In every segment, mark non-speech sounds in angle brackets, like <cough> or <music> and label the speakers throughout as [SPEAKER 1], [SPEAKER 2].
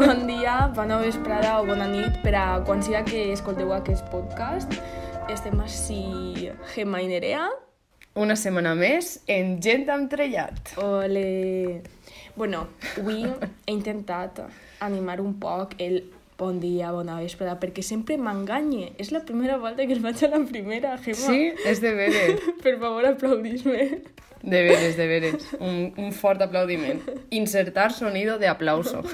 [SPEAKER 1] Bon dia, bona vesprada o bona nit per a quan siga que escolteu aquest podcast. Estem així Gemma i Nerea.
[SPEAKER 2] Una setmana més en Gent amb trellat.
[SPEAKER 1] Ole... Bueno, avui he intentat animar un poc el bon dia, bona vesprada, perquè sempre m'enganye. És la primera volta que el faig a la primera, Gemma.
[SPEAKER 2] Sí, és de veres. <laughs>
[SPEAKER 1] Per favor, aplaudis-me.
[SPEAKER 2] De veres, de veres. Un, un fort aplaudiment. Insertar sonido de aplauso.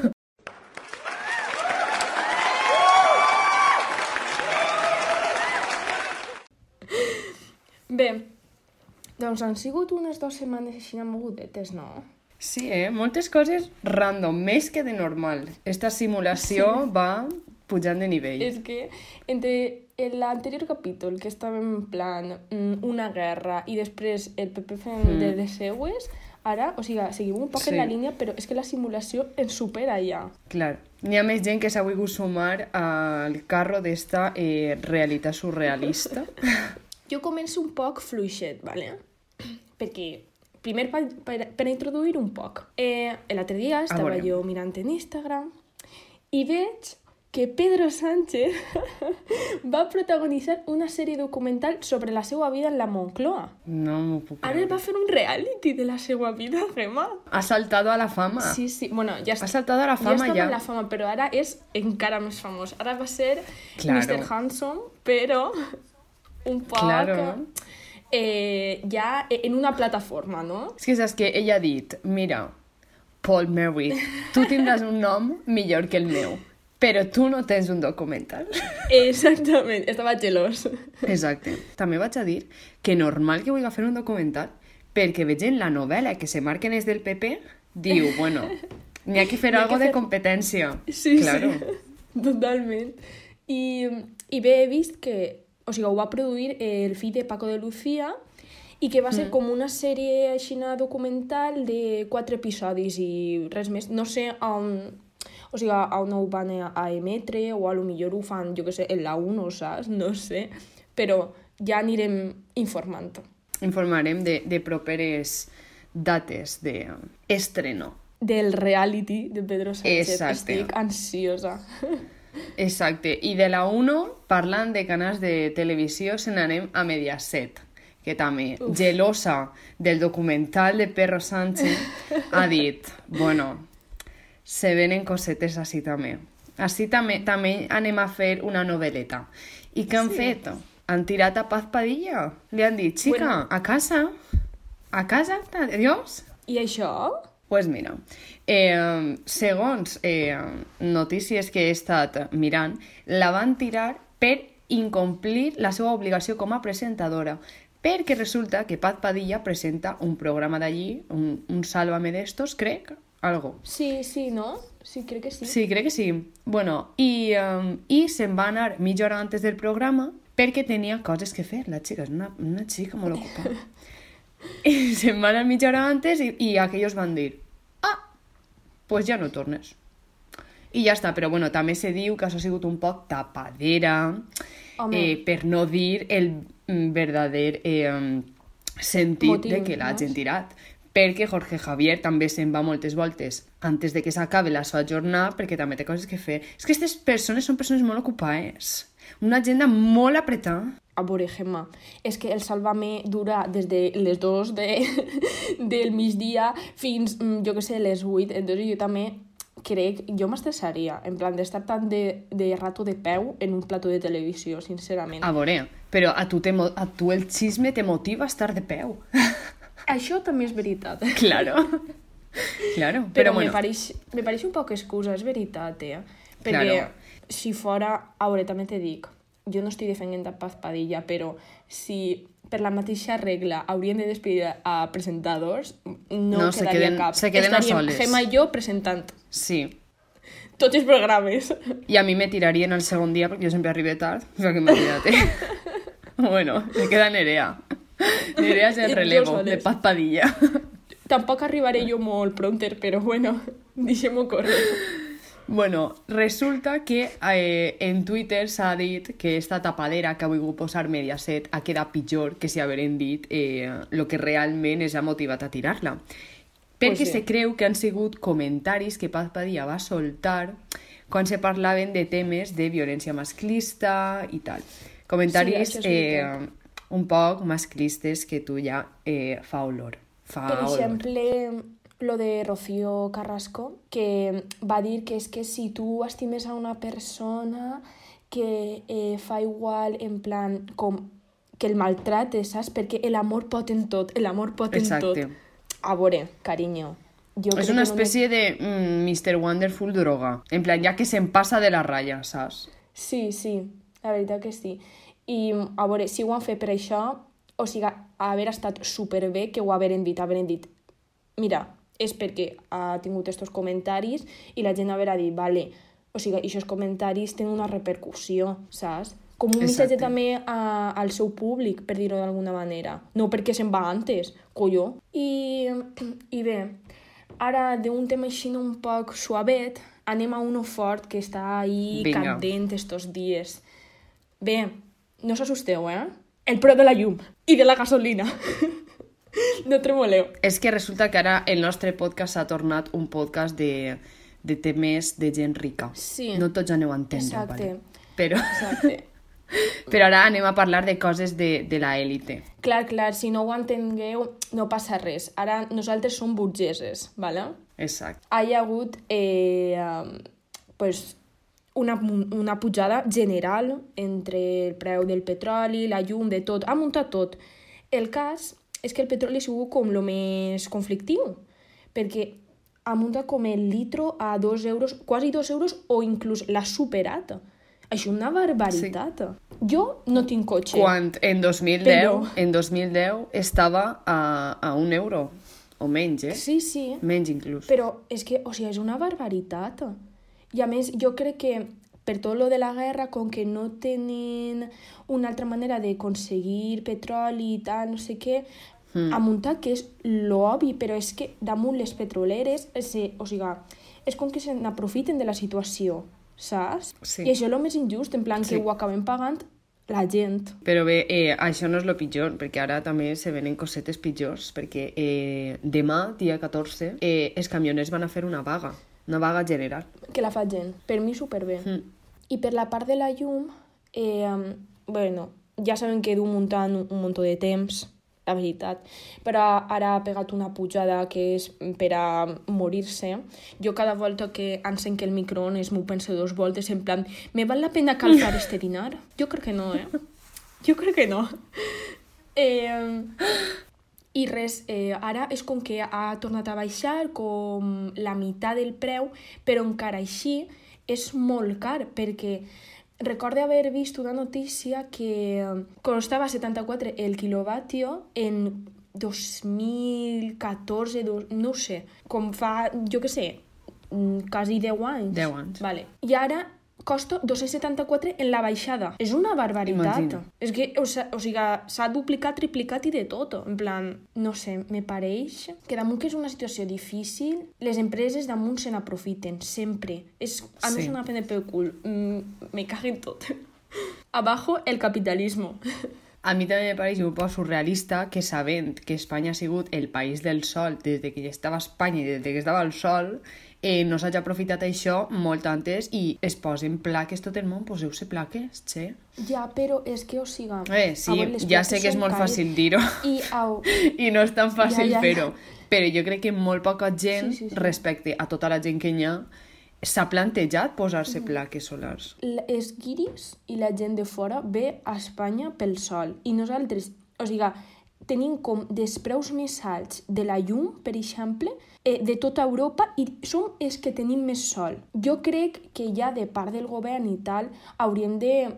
[SPEAKER 1] Bé, doncs han sigut unes dues setmanes així mogudetes, no?
[SPEAKER 2] Sí, eh? Moltes coses random, més que de normal. Esta simulació sí. va pujant de nivell.
[SPEAKER 1] És que entre l'anterior capítol, que estàvem en plan mm, una guerra i després el PP fent mm. de les seues, ara, o sigui, seguim un poc sí. en la línia, però és que la simulació ens supera ja.
[SPEAKER 2] Clar. N'hi ha més gent que s'ha volgut sumar al carro d'esta eh, realitat surrealista. <laughs>
[SPEAKER 1] jo començo un poc fluixet, ¿vale? perquè primer per, per, per introduir un poc. Eh, L'altre dia estava jo mirant en Instagram i veig que Pedro Sánchez <laughs> va protagonitzar una sèrie documental sobre la seva vida en la Moncloa.
[SPEAKER 2] No m'ho puc
[SPEAKER 1] Ara va fer un reality de la seva vida, Gemma.
[SPEAKER 2] Ha saltado a la fama.
[SPEAKER 1] Sí, sí. Bueno, ja
[SPEAKER 2] ha saltado a la fama
[SPEAKER 1] ja.
[SPEAKER 2] Ja
[SPEAKER 1] estava a la fama, però ara és encara més famós. Ara va ser claro. Mr. Handsome, però un poc... Claro. Eh, ja en una plataforma, no?
[SPEAKER 2] És que saps que ella ha dit, mira, Paul Mary, tu tindràs un nom millor que el meu, però tu no tens un documental. <laughs>
[SPEAKER 1] Exactament, estava gelós.
[SPEAKER 2] Exacte. També vaig a dir que normal que vulgui fer un documental perquè veig en la novel·la que se marquen és del PP, diu, bueno, n'hi ha que fer algo fer... de competència.
[SPEAKER 1] Sí,
[SPEAKER 2] claro.
[SPEAKER 1] sí, <laughs> totalment. I, I bé, he vist que o sigui, ho va produir el fill de Paco de Lucía i que va ser mm. com una sèrie aixina documental de quatre episodis i res més. No sé on, o sigui, on ho van a emetre o a lo millor ho fan, jo que sé, en la 1, saps? No sé, però ja anirem informant.
[SPEAKER 2] Informarem de, de properes dates. De
[SPEAKER 1] Del reality de Pedro Sánchez.
[SPEAKER 2] Exacte.
[SPEAKER 1] Estic ansiosa. <laughs>
[SPEAKER 2] Exacte. I de la 1, parlant de canals de televisió, se n'anem a Mediaset, que també, Uf. gelosa del documental de Perro Sánchez, ha <laughs> dit, bueno, se venen cosetes així també. Així també, també anem a fer una novel·leta. I què han sí. fet? Han tirat a Paz Padilla. Li han dit, xica, bueno. a casa, a casa, adiós.
[SPEAKER 1] I això?
[SPEAKER 2] Pues mira, eh, segons eh, notícies que he estat mirant, la van tirar per incomplir la seva obligació com a presentadora, perquè resulta que Paz Padilla presenta un programa d'allí, un, un Sálvame d'estos, crec, algo.
[SPEAKER 1] Sí, sí, no? Sí, crec que sí.
[SPEAKER 2] Sí, crec que sí. Bueno, i, um, i se'n va anar mitja hora antes del programa perquè tenia coses que fer. La xica és una, una xica molt ocupada. <laughs> <laughs> I se'n van anar mitja hora antes i, i aquells van dir ah, pues ja no tornes. I ja està, però bueno, també se diu que això ha sigut un poc tapadera, eh, per no dir el mm, verdader eh, sentit Motiu, de que l'hagin no? tirat. Perquè Jorge Javier també se'n va moltes voltes antes de que s'acabe la seva jornada, perquè també té coses que fer. És que aquestes persones són persones molt ocupades. Una agenda molt apretada
[SPEAKER 1] a veure, Gemma, és que el Sálvame dura des de les 2 de, <laughs> del migdia fins, mm, jo que sé, les 8, entonces jo també crec, jo m'estressaria, en plan d'estar tant de, de rato de peu en un plató de televisió, sincerament.
[SPEAKER 2] A veure, però a tu, te, a tu el xisme te motiva a estar de peu. <laughs>
[SPEAKER 1] Això també és veritat.
[SPEAKER 2] Claro. claro,
[SPEAKER 1] però, però
[SPEAKER 2] bueno.
[SPEAKER 1] me, pareix, me pareix un poc excusa, és veritat, eh? Perquè claro. si fora, a veure, també te dic, jo no estic defendent a Paz Padilla, però si per la mateixa regla haurien de despedir a presentadors, no,
[SPEAKER 2] no
[SPEAKER 1] quedaria
[SPEAKER 2] se queden,
[SPEAKER 1] cap.
[SPEAKER 2] Se queden
[SPEAKER 1] Estaríem
[SPEAKER 2] a soles.
[SPEAKER 1] Gemma i jo presentant.
[SPEAKER 2] Sí.
[SPEAKER 1] Tots els programes.
[SPEAKER 2] I a mi me tirarien el segon dia perquè jo sempre arribé tard. O sea que imagínate. <laughs> bueno, me queda Nerea. Nerea és el relevo de Paz Padilla.
[SPEAKER 1] Tampoc arribaré jo molt pronter, però bueno, deixem-ho córrer.
[SPEAKER 2] Bueno, resulta que eh, en Twitter s'ha dit que esta tapadera que ha volgut posar Mediaset ha quedat pitjor que si hagueren dit eh, lo que realment els ha motivat a tirar-la. perquè
[SPEAKER 1] Pues sí.
[SPEAKER 2] se creu que han sigut comentaris que Paz Padilla va soltar quan se parlaven de temes de violència masclista i tal. Comentaris
[SPEAKER 1] Sí,
[SPEAKER 2] eh, un poc masclistes que tu ja eh, fa olor. Fa
[SPEAKER 1] Per
[SPEAKER 2] olor.
[SPEAKER 1] exemple, lo de Rocío Carrasco, que va dir que és que si tu estimes a una persona que eh, fa igual en plan com que el maltrates, saps? Perquè l'amor pot en tot, l'amor pot en
[SPEAKER 2] Exacte.
[SPEAKER 1] tot. A veure, carinyo, jo
[SPEAKER 2] És una
[SPEAKER 1] només-
[SPEAKER 2] espècie de mm, Mr. Wonderful droga. En plan, ja que se'n passa de la ratlla, saps?
[SPEAKER 1] Sí, sí, la veritat que sí. I, a veure, si ho han fet per això, o sigui, haver estat superbé que ho haveren dit, haveren dit, mira, és perquè ha tingut estos comentaris i la gent haverà dit, vale, o sigui, aquests comentaris tenen una repercussió, saps? Com un missatge
[SPEAKER 2] Exacte.
[SPEAKER 1] també a, al seu públic, per dir-ho d'alguna manera. No perquè se'n va antes, colló. I, <clears throat> I bé, ara d'un tema així un poc suavet, anem a uno fort que està ahí
[SPEAKER 2] Vinga.
[SPEAKER 1] candent estos dies. Bé, no s'assusteu, eh? El preu de la llum i de la gasolina. <laughs> <laughs> no tremoleu.
[SPEAKER 2] És que resulta que ara el nostre podcast s'ha tornat un podcast de, de temes de gent rica.
[SPEAKER 1] Sí.
[SPEAKER 2] No tots aneu a entendre,
[SPEAKER 1] Exacte.
[SPEAKER 2] vale? Però,
[SPEAKER 1] Exacte. <laughs>
[SPEAKER 2] però ara anem a parlar de coses de, de la élite.
[SPEAKER 1] clar, clar, si no ho entengueu, no passa res. Ara nosaltres som burgeses, ¿vale?
[SPEAKER 2] Exacte.
[SPEAKER 1] hi ha hagut eh, pues, una, una pujada general entre el preu del petroli, la llum, de tot. Ha muntat tot. El cas és que el petroli ha sigut com el més conflictiu, perquè ha muntat com el litro a dos euros, quasi dos euros, o inclús l'ha superat. Això és una barbaritat. Sí. Jo no tinc cotxe.
[SPEAKER 2] Quan en 2010,
[SPEAKER 1] Però-
[SPEAKER 2] en 2010 estava a, a un euro, o menys, eh?
[SPEAKER 1] Sí, sí.
[SPEAKER 2] Menys inclús.
[SPEAKER 1] Però és que, o sigui, és una barbaritat. I a més, jo crec que per tot lo de la guerra, com que no tenen una altra manera de aconseguir petroli i tal, no sé què, mm. ha muntat que és l'obvi, però és que damunt les petroleres, se, o sigui, és com que se n'aprofiten de la situació, saps?
[SPEAKER 2] Sí.
[SPEAKER 1] I això és el més injust, en plan
[SPEAKER 2] Sí.
[SPEAKER 1] que ho acabem pagant la gent.
[SPEAKER 2] Però bé, eh, això no és lo pitjor, perquè ara també se venen cosetes pitjors, perquè eh, demà, dia 14, eh, els camioners van a fer una vaga, una vaga general.
[SPEAKER 1] que la fa gent. Per mi superbé.
[SPEAKER 2] Mm.
[SPEAKER 1] I per la part de la llum, eh, bueno, ja sabem que du muntant un, un de temps, la veritat, però ara ha pegat una pujada que és per a morir-se. Jo cada volta que encenc el microones m'ho penso dos voltes, en plan, me val la pena calzar <laughs> este dinar? Jo crec que no, eh? <laughs> Jo crec que no. <laughs> Eh, i res, eh, ara és com que ha tornat a baixar com la meitat del preu, però encara així és molt car, perquè recorde haver vist una notícia que costava 74 el quilovatio en 2014, dos, no sé, com fa, jo que sé, mm, quasi 10 anys.
[SPEAKER 2] 10 anys.
[SPEAKER 1] Vale. I ara costa 274 en la baixada. És una barbaritat.
[SPEAKER 2] Imagina.
[SPEAKER 1] És que, o, o sigui, s'ha duplicat, triplicat i de tot. En plan, no sé, me pareix que damunt que és una situació difícil, les empreses damunt se n'aprofiten, sempre. És, a mi
[SPEAKER 2] Sí.
[SPEAKER 1] és una pena pel cul. Mm, me cago en tot. <laughs> Abajo el capitalismo. <laughs>
[SPEAKER 2] A mi també me pareix un poc surrealista que sabent que Espanya ha sigut el país del sol des de que ja estava Espanya i des de que estava el sol, eh, no s'hagi aprofitat això molt antes i es posen plaques tot el món, poseu-se plaques, che.
[SPEAKER 1] Ja, però és que, o sigui...
[SPEAKER 2] Eh, sí, ja sé que és molt
[SPEAKER 1] cares.
[SPEAKER 2] fàcil dir-ho
[SPEAKER 1] I, au, <laughs>
[SPEAKER 2] i no és tan fàcil
[SPEAKER 1] Ja, ja, ja.
[SPEAKER 2] fer-ho, però jo crec que molt poca gent,
[SPEAKER 1] Sí, sí, sí.
[SPEAKER 2] respecte a tota la gent que hi ha, s'ha plantejat posar-se plaques solars.
[SPEAKER 1] els guiris i la gent de fora ve a Espanya pel sol. I nosaltres, o sigui, tenim com dels preus més alts de la llum, per exemple, eh, de tota Europa i som els que tenim més sol. Jo crec que ja de part del govern i tal hauríem de,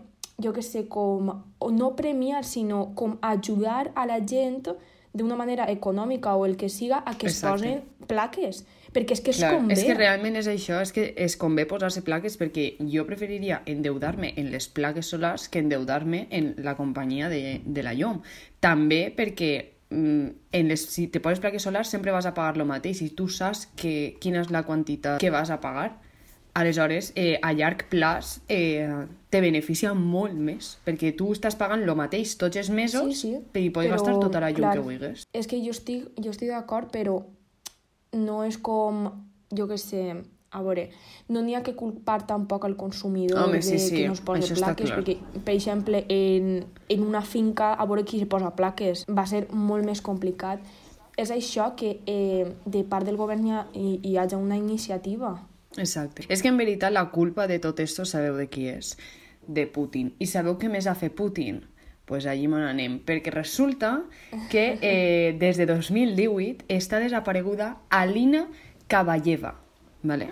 [SPEAKER 1] jo que sé, com, no premiar, sinó com ajudar a la gent d'una manera econòmica o el que siga a que es
[SPEAKER 2] Exacte.
[SPEAKER 1] posen plaques. Perquè és que és
[SPEAKER 2] Clar,
[SPEAKER 1] com
[SPEAKER 2] és que realment és això, és que es convé posar-se plaques perquè jo preferiria endeudar-me en les plaques solars que endeudar-me en la companyia de, de la llum. També perquè mm, en les, si te poses plaques solars sempre vas a pagar lo mateix i tu saps que, quina és la quantitat que vas a pagar. Aleshores, eh, a llarg plaç eh, te beneficia molt més, perquè tu estàs pagant lo mateix tots els mesos
[SPEAKER 1] Sí, sí,
[SPEAKER 2] i pots
[SPEAKER 1] però,
[SPEAKER 2] gastar tota la llum
[SPEAKER 1] clar,
[SPEAKER 2] que vulguis.
[SPEAKER 1] És que jo estic, jo estic d'acord, però no és com, jo què sé, a veure, no n'hi ha que culpar tampoc al consumidor
[SPEAKER 2] Home,
[SPEAKER 1] de
[SPEAKER 2] sí, sí,
[SPEAKER 1] que no es posa
[SPEAKER 2] això
[SPEAKER 1] plaques, perquè, per exemple, en, en una finca, a veure qui se posa plaques, va ser molt més complicat. És això que eh, de part del govern hi, ha, hi, hi hagi una iniciativa.
[SPEAKER 2] Exacte. És que en veritat la culpa de tot esto sabeu de qui és? De Putin. I sabeu què més ha fet Putin? Pues allí me n'anem, perquè resulta que eh, des de 2018 està desapareguda Alina Kaballeva, ¿vale?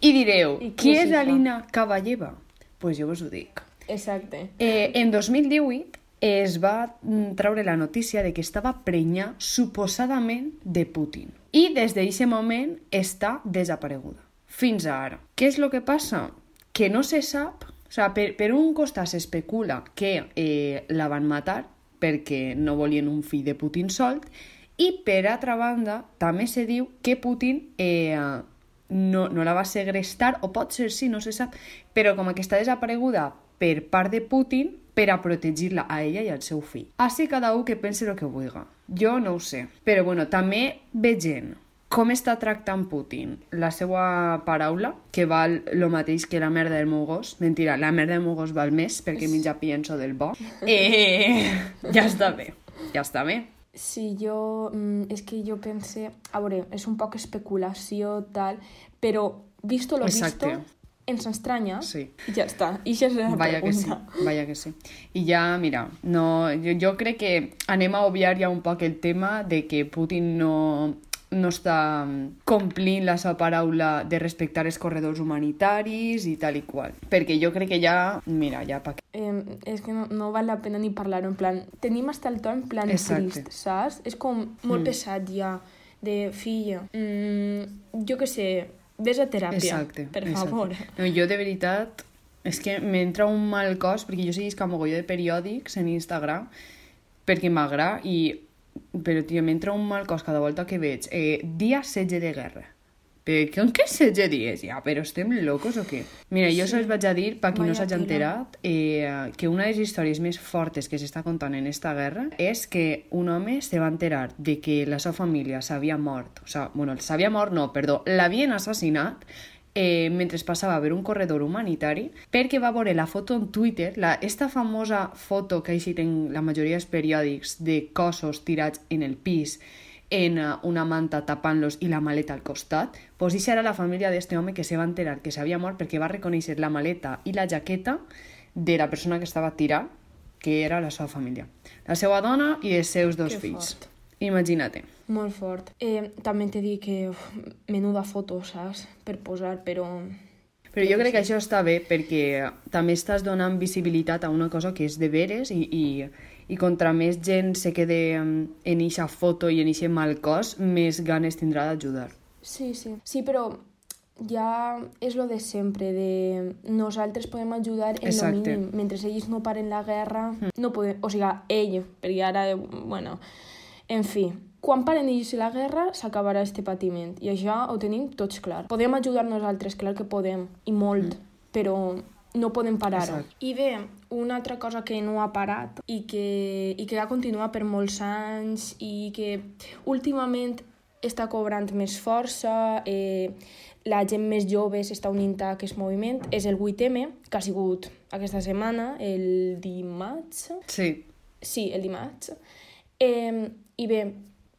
[SPEAKER 2] I direu,
[SPEAKER 1] I
[SPEAKER 2] qui
[SPEAKER 1] qui és?
[SPEAKER 2] Alina Kaballeva? Pues jo us ho dic.
[SPEAKER 1] Exacte.
[SPEAKER 2] Eh, en 2018 es va mm, treure la notícia de que estava prenyà suposadament de Putin. I des d'aquest moment està desapareguda. Fins a ara. Què és el que passa? Que no se sap... O sigui, per, per un costat s'especula que eh, la van matar perquè no volien un fill de Putin solt i per altra banda també se diu que Putin eh, no, no la va segrestar, o pot ser sí, no se sap, però com que està desapareguda per part de Putin per a protegir-la a ella i al seu fill. Així cada un que pense el que vulgui. Jo no ho sé. Però bueno, també veient com està tractant Putin la seva paraula, que val lo mateix que la merda del meu gos. Mentira, la merda del meu gos val més perquè menja pienso del bo. Eh, ja està bé, ja està bé.
[SPEAKER 1] Sí, jo... mm, És que jo pense... A veure, és un poc especulació, tal, però visto lo
[SPEAKER 2] Exacte.
[SPEAKER 1] visto, ens estranya.
[SPEAKER 2] Sí.
[SPEAKER 1] I ja està. I això és la
[SPEAKER 2] Vaya que sí,
[SPEAKER 1] pregunta.
[SPEAKER 2] vaya que sí. I ja, mira, no, jo, jo crec que anem a obviar ja un poc el tema de que Putin no, no està complint la seva paraula de respectar els corredors humanitaris i tal i qual. Perquè jo crec que ja, mira, ja pa què.
[SPEAKER 1] Eh, és que no, no val la pena ni parlar-ho, en plan... Tenim hasta el to en plan
[SPEAKER 2] Exacte.
[SPEAKER 1] trist, saps? És com molt mm. pesat ja, de filla. Mm, jo què sé, ves a teràpia,
[SPEAKER 2] Exacte.
[SPEAKER 1] per
[SPEAKER 2] exacte.
[SPEAKER 1] favor.
[SPEAKER 2] No, jo de veritat és que m'entra un mal cos perquè jo seguisc un mogolló de periòdics en Instagram perquè m'agrada i però tio, m'entra un mal cos cada volta que veig eh, dia setge de guerra però com que setge dies ja? Però estem locos o què? Mira, jo
[SPEAKER 1] Sí.
[SPEAKER 2] sols vaig a dir, per qui no s'hagi enterat, eh, que una de les històries més fortes que s'està contant en esta guerra és que un home se va enterar de que la seva família s'havia mort, o sigui, bueno, s'havia mort no, perdó, l'havien assassinat eh, mentre passava per un corredor humanitari perquè va veure la foto en Twitter, la, esta famosa foto que ha eixit en la majoria dels periòdics de cossos tirats en el pis en eh, una manta tapant-los i la maleta al costat, pues era la família d'este home que se va enterar que s'havia mort perquè va reconèixer la maleta i la jaqueta de la persona que estava tirant, que era la seva família. La seva dona i els seus dos
[SPEAKER 1] Que
[SPEAKER 2] fills.
[SPEAKER 1] fort.
[SPEAKER 2] Imagina't.
[SPEAKER 1] Molt fort. Eh, també t'he dit que uf, menuda foto, saps? Per posar, però...
[SPEAKER 2] Però jo crec que això està bé perquè també estàs donant visibilitat a una cosa que és de veres i, i, i contra més gent se quede em, en eixa foto i en eixe mal cos, més ganes tindrà d'ajudar.
[SPEAKER 1] Sí, sí. Sí, però ja és lo de sempre, de nosaltres podem ajudar en
[SPEAKER 2] Exacte.
[SPEAKER 1] lo mínim. Mentre ells no paren la guerra, no podem... O sigui, ell, perquè ara, bueno... En fi, quan paren ells la guerra, s'acabarà este patiment. I això ho tenim tots clar. Podem ajudar nosaltres, clar que podem, i molt, però no podem parar-ho. I bé, una altra cosa que no ha parat i que, i que ha continuat per molts anys i que últimament està cobrant més força, eh, la gent més jove s'està unint a aquest moviment, és el 8M, que ha sigut aquesta setmana, el dimarts,
[SPEAKER 2] Sí,
[SPEAKER 1] Sí, el dimarts. Eh, I bé,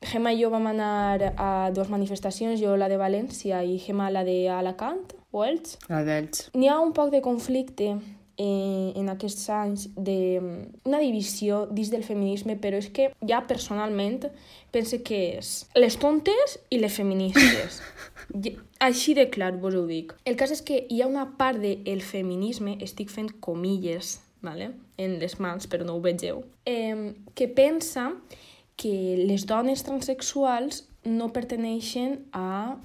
[SPEAKER 1] Gemma i jo vam anar a dues manifestacions, jo la de València i Gemma la de Alacant, o Elx.
[SPEAKER 2] la d'ells.
[SPEAKER 1] N'hi ha un poc de conflicte eh, en aquests anys de mm, una divisió dins del feminisme, però és que ja personalment pense que és les tontes i les feministes. <laughs> Així de clar vos ho dic. El cas és que hi ha una part del feminisme, estic fent comilles, vale? en les mans, però no ho vegeu, eh, que pensa que les dones transexuals no perteneixen a...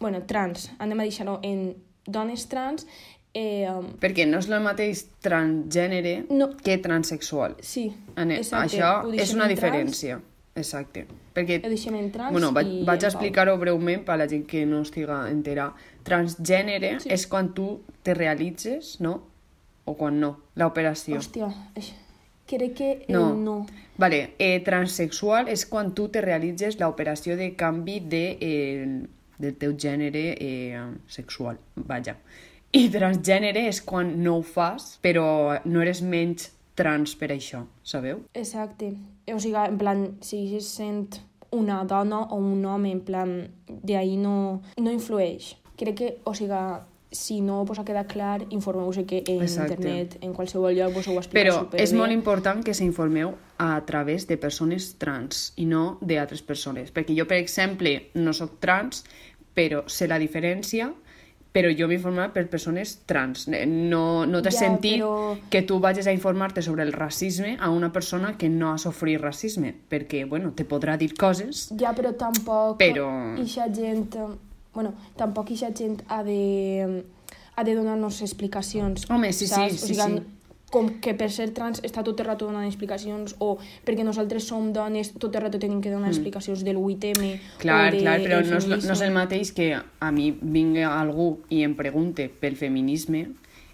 [SPEAKER 1] bueno, trans, anem a deixar-ho en dones trans, eh, um,
[SPEAKER 2] Perquè no és el mateix transgènere
[SPEAKER 1] No.
[SPEAKER 2] que transexual.
[SPEAKER 1] sí,
[SPEAKER 2] Ane,
[SPEAKER 1] exacte,
[SPEAKER 2] Això és una
[SPEAKER 1] en trans,
[SPEAKER 2] diferència. Exacte. Perquè,
[SPEAKER 1] Ho deixem en trans
[SPEAKER 2] bueno, vaig,
[SPEAKER 1] i
[SPEAKER 2] vaig explicar-ho breument per a la gent que no estiga entera. Transgènere
[SPEAKER 1] Sí.
[SPEAKER 2] és quan tu te realitzes, no? O quan no, l'operació.
[SPEAKER 1] Hòstia, Crec que eh,
[SPEAKER 2] No.
[SPEAKER 1] no.
[SPEAKER 2] Vale, eh, transexual és quan tu te realitzes l'operació de canvi de, eh, del teu gènere eh, sexual, vaja. I transgènere és quan no ho fas, però no eres menys trans per això, sabeu?
[SPEAKER 1] Exacte. O sigui, en plan, si se sent una dona o un home, en plan, d'ahir no, no influeix. Crec que, o sigui, si no vos ha quedat clar, informeu-vos que en
[SPEAKER 2] Exacte.
[SPEAKER 1] internet, en qualsevol lloc, vos ho explica
[SPEAKER 2] Però
[SPEAKER 1] superbé.
[SPEAKER 2] és molt important que s'informeu a través de persones trans i no d'altres persones. Perquè jo, per exemple, no sóc trans, però sé la diferència, però jo m'he informat per persones trans. No, no té
[SPEAKER 1] Ja,
[SPEAKER 2] sentit
[SPEAKER 1] però-
[SPEAKER 2] que tu vagis a informar-te sobre el racisme a una persona que no ha sofrit racisme, perquè, bueno, te podrà dir coses,
[SPEAKER 1] Ja, però tampoc...
[SPEAKER 2] Però-
[SPEAKER 1] Ixa gent... Bueno, tampoc ixa gent ha de, ha de donar-nos explicacions.
[SPEAKER 2] Home, sí, sí,
[SPEAKER 1] saps?
[SPEAKER 2] sí,
[SPEAKER 1] o sigui,
[SPEAKER 2] sí.
[SPEAKER 1] Com que per ser trans està tot el rato donant explicacions o perquè nosaltres som dones tot el rato tenim que donar explicacions del 8M
[SPEAKER 2] Mm. Clar,
[SPEAKER 1] de
[SPEAKER 2] clar, però no és, no és el mateix que a mi vingui algú i em pregunte pel feminisme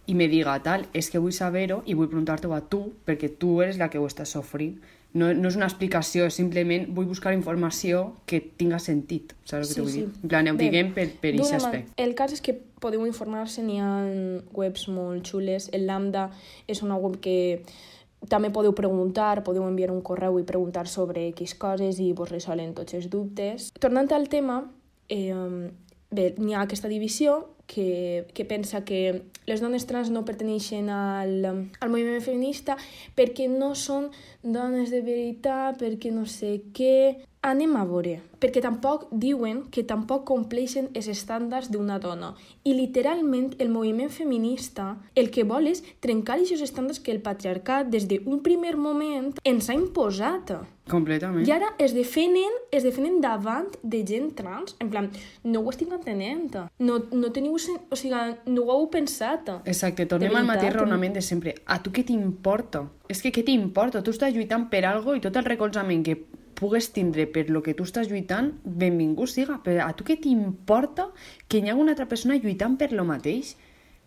[SPEAKER 2] i me diga tal, és que vull saber-ho i vull preguntar-t'ho a tu, perquè tu eres la que ho estàs sofrint. No, no és una explicació, és simplement vull buscar informació que tinga sentit, saps el que
[SPEAKER 1] Sí,
[SPEAKER 2] t'ho vull
[SPEAKER 1] sí.
[SPEAKER 2] dir? En plan, ho
[SPEAKER 1] Bé,
[SPEAKER 2] diguem per, per aquest aspecte.
[SPEAKER 1] El cas és que podeu informar-se, n'hi ha webs molt xules. El Lambda és una web que també podeu preguntar, podeu enviar un correu i preguntar sobre X coses i vos resolen tots els dubtes. Tornant al tema, eh, bé, n'hi ha aquesta divisió que, que pensa que les dones trans no perteneixen al, al moviment feminista perquè no són dones de veritat, perquè no sé què... Anem a veure, perquè tampoc diuen que tampoc compleixen els estàndards d'una dona. I literalment el moviment feminista el que vol és trencar aquests estàndards que el patriarcat des d'un primer moment ens ha imposat.
[SPEAKER 2] Completament.
[SPEAKER 1] I ara es defenen, es defenen davant de gent trans. En plan, no ho estic entenent. No, no teniu... O sigui, no ho heu pensat.
[SPEAKER 2] Exacte, tornem al mateix raonament de sempre. A tu què t'importa? És que què t'importa? Tu estàs lluitant per algo i tot el recolzament que pugues tindre per lo que tu estàs lluitant, benvingut siga. Però a tu què t'importa que hi hagi una altra persona lluitant per lo mateix?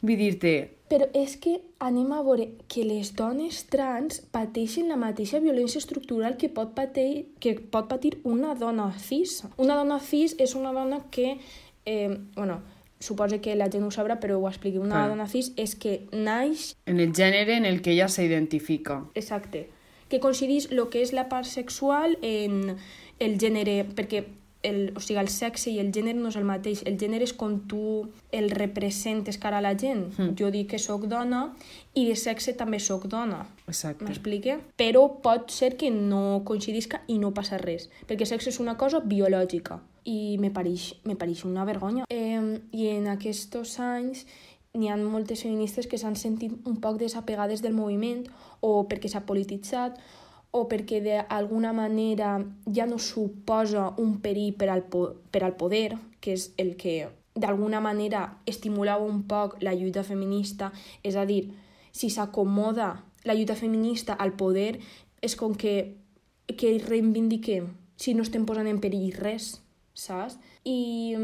[SPEAKER 2] Vull dir-te,
[SPEAKER 1] Però és que anem a veure que les dones trans pateixen la mateixa violència estructural que pot patir, que pot patir una dona cis. Una dona cis és una dona que, eh, bueno, suposo que la gent ho sabrà, però ho expliqui. Una
[SPEAKER 2] Clar.
[SPEAKER 1] dona cis és que naix
[SPEAKER 2] en el gènere en el que ella s'identifica.
[SPEAKER 1] Exacte. Que coincidís el que és la part sexual en el gènere, perquè el, o sigui, el sexe i el gènere no és el mateix. El gènere és com tu el representes cara a la gent. Mm. Jo dic que sóc dona i de sexe també sóc dona.
[SPEAKER 2] Exacte.
[SPEAKER 1] M'explique? Però pot ser que no coincidisca i no passa res, perquè sexe és una cosa biològica i me pareix, me pareix una vergonya. Eh, I en aquests anys n'hi ha moltes feministes que s'han sentit un poc desapegades del moviment o perquè s'ha polititzat o perquè d'alguna manera ja no suposa un perill per al, po per al poder, que és el que d'alguna manera estimulava un poc la lluita feminista, és a dir, si s'acomoda la lluita feminista al poder, és com que, que reivindiquem si no estem posant en perill res, saps? I,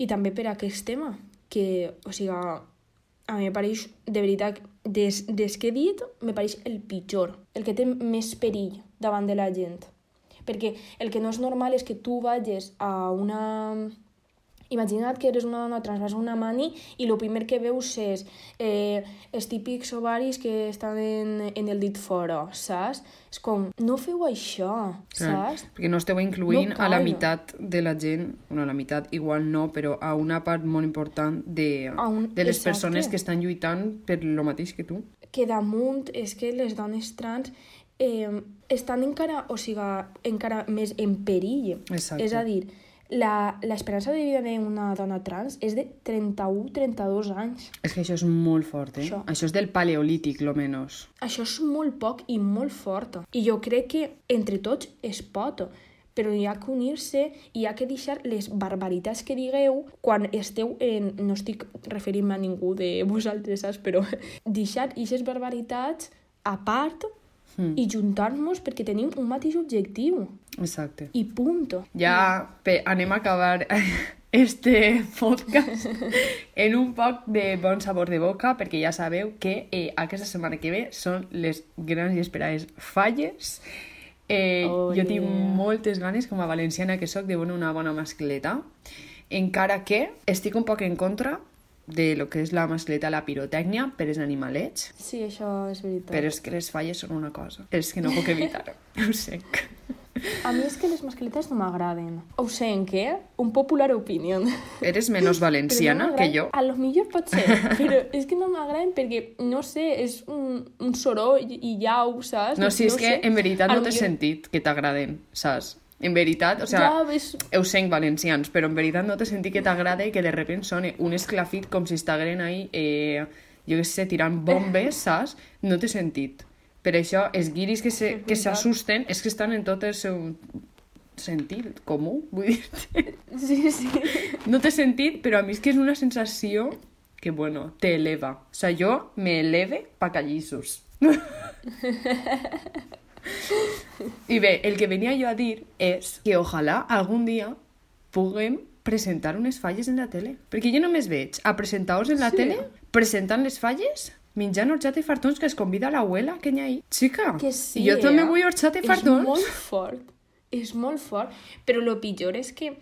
[SPEAKER 1] i també per aquest tema, que, o sigui, a mi me pareix, de veritat, des, des que he dit, me pareix el pitjor, el que té més perill davant de la gent. Perquè el que no és normal és que tu vagis a una... Imagina't que eres una dona trans, vas a una mani i el primer que veus és eh, els típics ovaris que estan en, en el dit fora, saps? És com, no feu això, saps?
[SPEAKER 2] Perquè no esteu incluint
[SPEAKER 1] No
[SPEAKER 2] a la meitat de la gent, bueno, a la meitat igual no, però a una part molt important de,
[SPEAKER 1] A un-
[SPEAKER 2] de les
[SPEAKER 1] exacte.
[SPEAKER 2] persones que estan lluitant per lo mateix que tu.
[SPEAKER 1] que damunt és que les dones trans eh, estan encara, o sigui, encara més en perill.
[SPEAKER 2] Exacte.
[SPEAKER 1] És a dir, l'esperança de vida d'una dona trans és de 31-32 anys.
[SPEAKER 2] És que això és molt fort, eh?
[SPEAKER 1] Això.
[SPEAKER 2] Això és del paleolític, lo menos.
[SPEAKER 1] Això és molt poc i molt fort. I jo crec que entre tots es pot, però hi ha que unir-se i hi ha que deixar les barbaritats que digueu quan esteu en... No estic referint-me a ningú de vosaltres, saps? Però <laughs> deixar aquestes barbaritats a part
[SPEAKER 2] Mm.
[SPEAKER 1] i juntar-nos perquè tenim un mateix objectiu.
[SPEAKER 2] Exacte.
[SPEAKER 1] I punt.
[SPEAKER 2] Ja pe, anem a acabar <laughs> este podcast <laughs> en un poc de bon sabor de boca, perquè ja sabeu que eh, aquesta setmana que ve són les grans i esperades falles. Eh,
[SPEAKER 1] Oh,
[SPEAKER 2] jo tinc
[SPEAKER 1] yeah.
[SPEAKER 2] moltes ganes, com a valenciana que sóc, de veure una bona mascleta, encara que estic un poc en contra de lo que és la mascleta, la pirotècnia per als animalets,
[SPEAKER 1] Sí, això és veritat.
[SPEAKER 2] però és que les falles són una cosa. És que no puc evitar-ho. <laughs> Ho sé.
[SPEAKER 1] A mi és que les mascletes no m'agraden. Ho sé en què? Un popular opinion.
[SPEAKER 2] Eres menys valenciana
[SPEAKER 1] no
[SPEAKER 2] que jo.
[SPEAKER 1] A lo millor pot ser, però és que no m'agraden perquè, no sé, és un, un soroll i jau, saps?
[SPEAKER 2] No, si és que
[SPEAKER 1] sé.
[SPEAKER 2] en veritat
[SPEAKER 1] A
[SPEAKER 2] no t'he
[SPEAKER 1] millor-
[SPEAKER 2] sentit que t'agraden, saps? En veritat, o sea,
[SPEAKER 1] Ja, ves...
[SPEAKER 2] sé en valencians, però en veritat no t'he sentit que t'agrada i que de repente soni un esclafit com si estigueren ahí, eh, jo què sé, tirant bombes, saps? No t'he sentit. Per això, els guiris que se- que s'assusten és que estan en tot el seu sentit comú, vull dir <laughs>
[SPEAKER 1] Sí, sí.
[SPEAKER 2] No t'he sentit, però a mi és que és una sensació que, bueno, t'eleva. O sea, jo me eleve pa callissos. I bé, el que venia jo a dir és que ojalà algun dia puguem presentar unes falles en la tele. Perquè jo només veig a presentadors en la
[SPEAKER 1] Sí.
[SPEAKER 2] tele presentant les falles, menjant horchata i fartons que es convida l'abuela que hi ha ahí. Xica,
[SPEAKER 1] Que sí,
[SPEAKER 2] jo també
[SPEAKER 1] eh?
[SPEAKER 2] vull horchata i
[SPEAKER 1] És
[SPEAKER 2] fartons.
[SPEAKER 1] molt fort. És molt fort. Però lo pitjor és que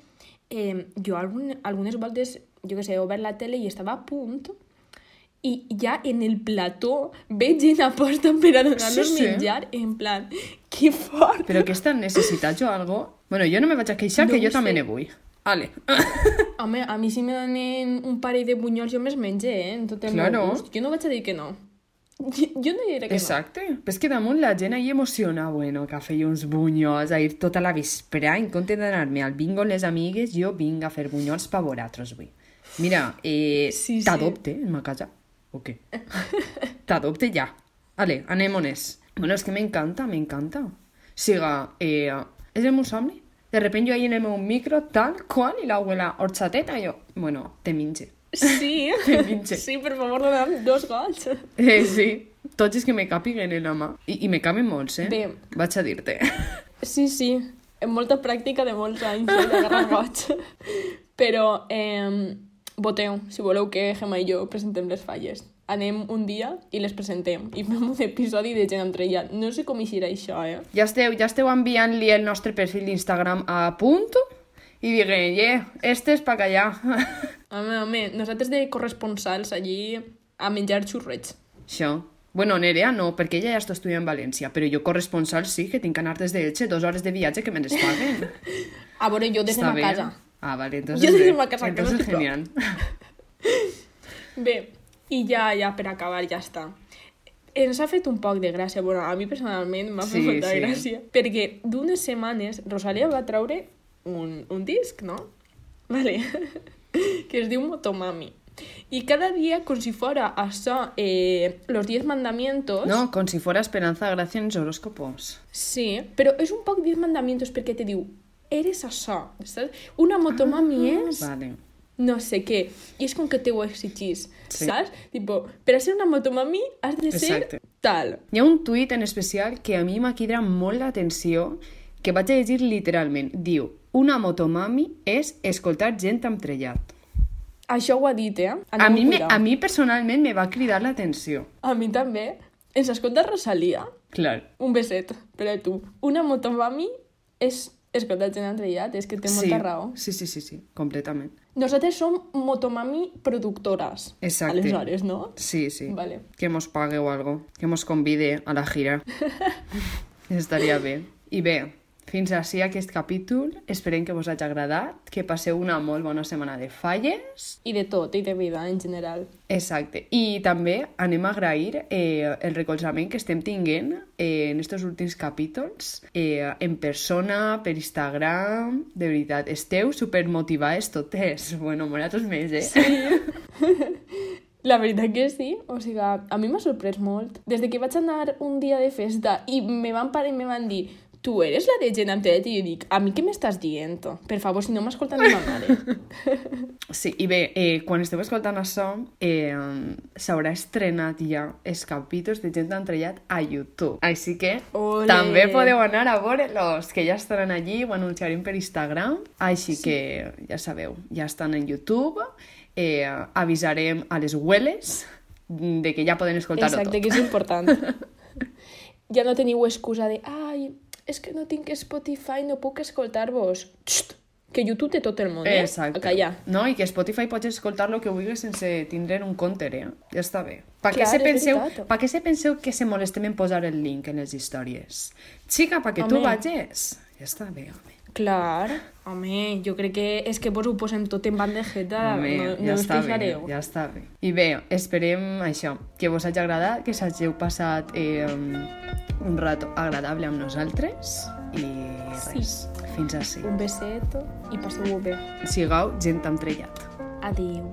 [SPEAKER 1] eh, jo algun, algunes voltes, jo que sé, he obert la tele i estava a punt i ja en el plató veig gent aposta per a donar-nos
[SPEAKER 2] Sí, sí.
[SPEAKER 1] menjar en plan, que fort!
[SPEAKER 2] Però aquesta necessitat o algo... Bueno, jo no me vaig a queixar,
[SPEAKER 1] No
[SPEAKER 2] que jo també
[SPEAKER 1] sé.
[SPEAKER 2] ne vull. Ale. <laughs>
[SPEAKER 1] Home, a mi si me donen un parell de bunyols jo me'ls menge, eh? En tot el
[SPEAKER 2] Claro.
[SPEAKER 1] meu gust. Jo no vaig a dir que no. Jo, no diré que
[SPEAKER 2] Exacte. Però és que damunt la gent ahí emociona, bueno, cafè i uns bunyols, a ir tota la vesprà, en compte d'anar-me al bingo amb les amigues, jo vinc a fer bunyols per vosaltres avui. Mira, eh,
[SPEAKER 1] Sí, sí.
[SPEAKER 2] t'adopte en ma casa, o què? <laughs> t'adopte ja. Ale, anem-ones. Bueno, és que m'encanta, m'encanta. Siga, eh, és el meu somni. De repente jo ahí en el meu micro, tal qual, i l'abuela, horchateta, i jo, bueno, te
[SPEAKER 1] no. Sí, <laughs>
[SPEAKER 2] Que pinche.
[SPEAKER 1] sí, per favor, dona'm dos gots.
[SPEAKER 2] Eh, sí, tots els que me càpiguen en la mà. I, i me caben molts, eh?
[SPEAKER 1] Bé.
[SPEAKER 2] Vaig a dir-te. <laughs>
[SPEAKER 1] Sí, sí, amb molta pràctica de molts anys eh, d'agarrar goig. <laughs> Però eh, voteu, si voleu que Gemma i jo presentem les falles. Anem un dia i les presentem i fem un episodi de gent entrellat. No sé com eixirà això, eh?
[SPEAKER 2] Ja esteu, ja esteu enviant-li el nostre perfil d'Instagram a punt i diguen, yeah, este és pa callar. <laughs>
[SPEAKER 1] Home, home, nosaltres de corresponsals allí a menjar xurrets.
[SPEAKER 2] Això. Bueno, Nerea no, perquè ella ja està estudiant a València, però jo corresponsal sí, que tinc que anar des d'Elche, dues hores de viatge que me les paguen. <laughs>
[SPEAKER 1] A veure, jo des de ma casa.
[SPEAKER 2] Ah, vale, entonces...
[SPEAKER 1] Jo des de ma casa, que no
[SPEAKER 2] genial. <laughs>
[SPEAKER 1] Bé, i ja, ja per acabar, ja està. Ens ha fet un poc de gràcia, bueno, a mi personalment m'ha fet
[SPEAKER 2] Sí,
[SPEAKER 1] molta
[SPEAKER 2] sí.
[SPEAKER 1] gràcia, perquè d'unes setmanes Rosalia va treure un, un disc, no? Vale. <laughs> que es diu Motomami. I cada dia, com si fora això, eh, los 10 mandamientos...
[SPEAKER 2] No, con si fuera Esperanza Gracia en horóscopos.
[SPEAKER 1] Sí, però és un poc 10 mandamientos perquè te diu, eres això, saps? Una Motomami és...
[SPEAKER 2] Vale.
[SPEAKER 1] No sé què. I és com que te ho exigís,
[SPEAKER 2] Sí.
[SPEAKER 1] saps? Tipo, per a ser una motomami has de ser
[SPEAKER 2] Exacte.
[SPEAKER 1] tal.
[SPEAKER 2] Hi ha un tuit en especial que a mi m'ha cridat molt l'atenció, que vaig a llegir literalment. Diu, una motomami és escoltar gent amb trellat.
[SPEAKER 1] Això ho ha dit, eh?
[SPEAKER 2] A
[SPEAKER 1] Anem
[SPEAKER 2] mi,
[SPEAKER 1] amb
[SPEAKER 2] me, a mi personalment me va cridar l'atenció.
[SPEAKER 1] A mi també. Ens escolta Rosalia?
[SPEAKER 2] Clar.
[SPEAKER 1] Un beset per a tu. Una motomami és escoltar gent entrellat, és que té
[SPEAKER 2] sí.
[SPEAKER 1] molta raó.
[SPEAKER 2] Sí, sí, sí, sí, completament.
[SPEAKER 1] Nosaltres som motomami productores.
[SPEAKER 2] Exacte.
[SPEAKER 1] Aleshores, no?
[SPEAKER 2] Sí, sí.
[SPEAKER 1] Vale.
[SPEAKER 2] Que mos pague o algo. Que mos convide a la gira. <laughs> Estaria bé. I bé, fins així aquest capítol. Esperem que vos hagi agradat, que passeu una molt bona setmana de falles.
[SPEAKER 1] I de tot, i de vida en general.
[SPEAKER 2] Exacte. I també anem a agrair eh, el recolzament que estem tinguent eh, en aquests últims capítols eh, en persona, per Instagram. De veritat, esteu supermotivades totes. <laughs> Bueno, nosaltres més, eh?
[SPEAKER 1] Sí. La veritat que sí, o sigui, a mi m'ha sorprès molt. Des de que vaig anar un dia de festa i me van parar i me van dir tu eres la de gent amb telet i jo dic, a mi què m'estàs dient? Per favor, si no m'escolta la meva mare. <laughs>
[SPEAKER 2] Sí, i bé, eh, quan esteu escoltant això, eh, s'haurà estrenat ja els capítols de gent entrellat a YouTube. Així que
[SPEAKER 1] Ole.
[SPEAKER 2] també podeu anar a veure-los, que ja estaran allí, ho anunciarem per Instagram. Així sí. que, ja sabeu, ja estan en YouTube. Eh, avisarem a les hueles de que ja poden escoltar-ho tot.
[SPEAKER 1] Exacte, que és important. <laughs> ja no teniu excusa de, ai, és que no tinc Spotify, no puc escoltar-vos. Que YouTube té tot el món, eh?
[SPEAKER 2] Exacte.
[SPEAKER 1] A callar.
[SPEAKER 2] No, i que Spotify pots escoltar lo que vulguis sense tindre un compte, eh? Ja està bé. Per què se penseu, pa què se penseu que se molestem en posar el link en les històries? Xica, perquè tu
[SPEAKER 1] Home.
[SPEAKER 2] vages. Ja està bé, home.
[SPEAKER 1] Clar, home, jo crec que és que vos ho posem tot en bandejeta,
[SPEAKER 2] Home,
[SPEAKER 1] no, no
[SPEAKER 2] ja
[SPEAKER 1] us
[SPEAKER 2] està bé, ja està bé. I bé, esperem això, que vos hagi agradat, que s'hagiu passat eh, un rato agradable amb nosaltres i
[SPEAKER 1] Sí.
[SPEAKER 2] res, fins ací.
[SPEAKER 1] Un beseto i passeu-ho bé.
[SPEAKER 2] Sigueu gent amb trellat.
[SPEAKER 1] Adéu.